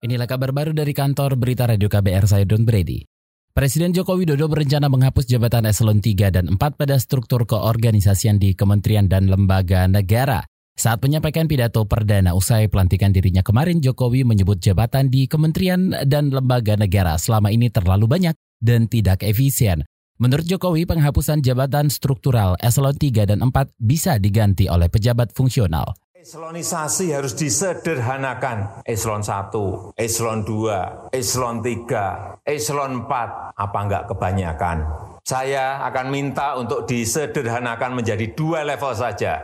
Inilah kabar baru dari kantor Berita Radio KBR saya Don Brady. Presiden Joko Widodo berencana menghapus jabatan eselon 3 dan 4 pada struktur keorganisasian di kementerian dan lembaga negara. Saat menyampaikan pidato perdana usai pelantikan dirinya kemarin, Jokowi menyebut jabatan di kementerian dan lembaga negara selama ini terlalu banyak dan tidak efisien. Menurut Jokowi, penghapusan jabatan struktural eselon 3 dan 4 bisa diganti oleh pejabat fungsional. Eselonisasi harus disederhanakan. Eselon 1, eselon 2, eselon 3, eselon 4. Apa enggak kebanyakan? Saya akan minta untuk disederhanakan menjadi dua level saja.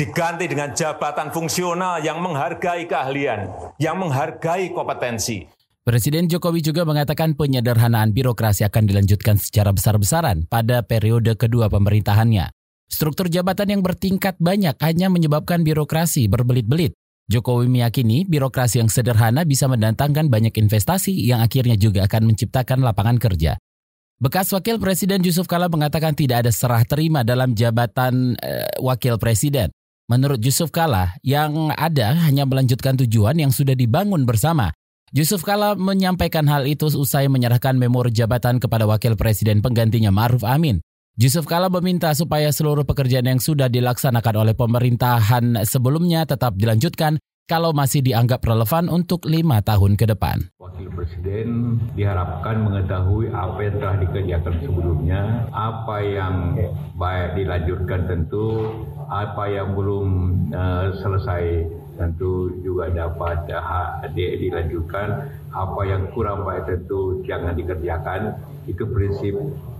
Diganti dengan jabatan fungsional yang menghargai keahlian, yang menghargai kompetensi. Presiden Jokowi juga mengatakan penyederhanaan birokrasi akan dilanjutkan secara besar-besaran pada periode kedua pemerintahannya. Struktur jabatan yang bertingkat banyak hanya menyebabkan birokrasi berbelit-belit. Jokowi meyakini birokrasi yang sederhana bisa mendatangkan banyak investasi yang akhirnya juga akan menciptakan lapangan kerja. Bekas Wakil Presiden Yusuf Kala mengatakan tidak ada serah terima dalam jabatan eh, Wakil Presiden. Menurut Yusuf Kala, yang ada hanya melanjutkan tujuan yang sudah dibangun bersama. Yusuf Kala menyampaikan hal itu usai menyerahkan memori jabatan kepada Wakil Presiden penggantinya Maruf Amin. Yusuf Kala meminta supaya seluruh pekerjaan yang sudah dilaksanakan oleh pemerintahan sebelumnya tetap dilanjutkan kalau masih dianggap relevan untuk lima tahun ke depan. Wakil Presiden diharapkan mengetahui apa yang telah dikerjakan sebelumnya, apa yang baik dilanjutkan tentu, apa yang belum uh, selesai tentu juga dapat uh, dilanjutkan, apa yang kurang baik tentu jangan dikerjakan. Itu prinsip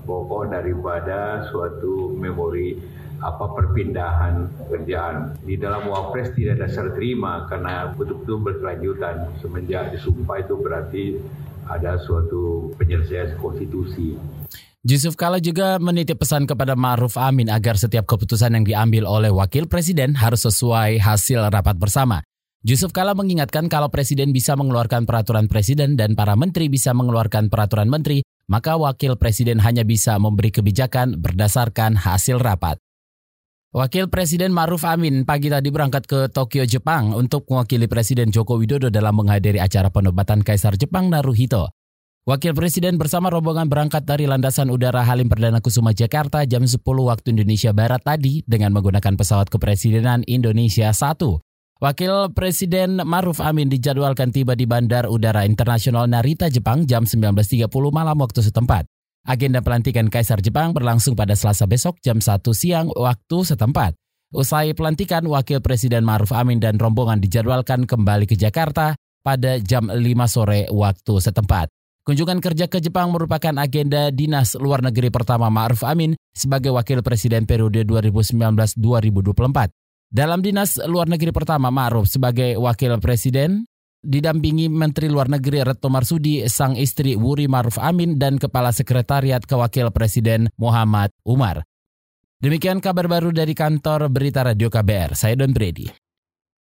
pokok daripada suatu memori apa perpindahan kerjaan di dalam wapres tidak ada terima karena betul-betul berkelanjutan semenjak disumpah itu berarti ada suatu penyelesaian konstitusi. Yusuf Kala juga menitip pesan kepada Maruf Amin agar setiap keputusan yang diambil oleh wakil presiden harus sesuai hasil rapat bersama. Yusuf Kala mengingatkan kalau presiden bisa mengeluarkan peraturan presiden dan para menteri bisa mengeluarkan peraturan menteri, maka wakil presiden hanya bisa memberi kebijakan berdasarkan hasil rapat. Wakil Presiden Maruf Amin pagi tadi berangkat ke Tokyo, Jepang untuk mewakili Presiden Joko Widodo dalam menghadiri acara penobatan Kaisar Jepang Naruhito. Wakil Presiden bersama rombongan berangkat dari Landasan Udara Halim Perdana Kusuma Jakarta jam 10 waktu Indonesia Barat tadi dengan menggunakan pesawat kepresidenan Indonesia 1. Wakil Presiden Maruf Amin dijadwalkan tiba di Bandar Udara Internasional Narita, Jepang jam 19.30 malam waktu setempat. Agenda pelantikan Kaisar Jepang berlangsung pada Selasa besok jam 1 siang waktu setempat. Usai pelantikan, Wakil Presiden Maruf Amin dan rombongan dijadwalkan kembali ke Jakarta pada jam 5 sore waktu setempat. Kunjungan kerja ke Jepang merupakan agenda dinas luar negeri pertama Ma'ruf Amin sebagai Wakil Presiden periode 2019-2024. Dalam dinas luar negeri pertama Ma'ruf sebagai wakil presiden, didampingi Menteri Luar Negeri Retno Marsudi, sang istri Wuri Maruf Amin, dan Kepala Sekretariat Kewakil Presiden Muhammad Umar. Demikian kabar baru dari kantor Berita Radio KBR, saya Don Brady.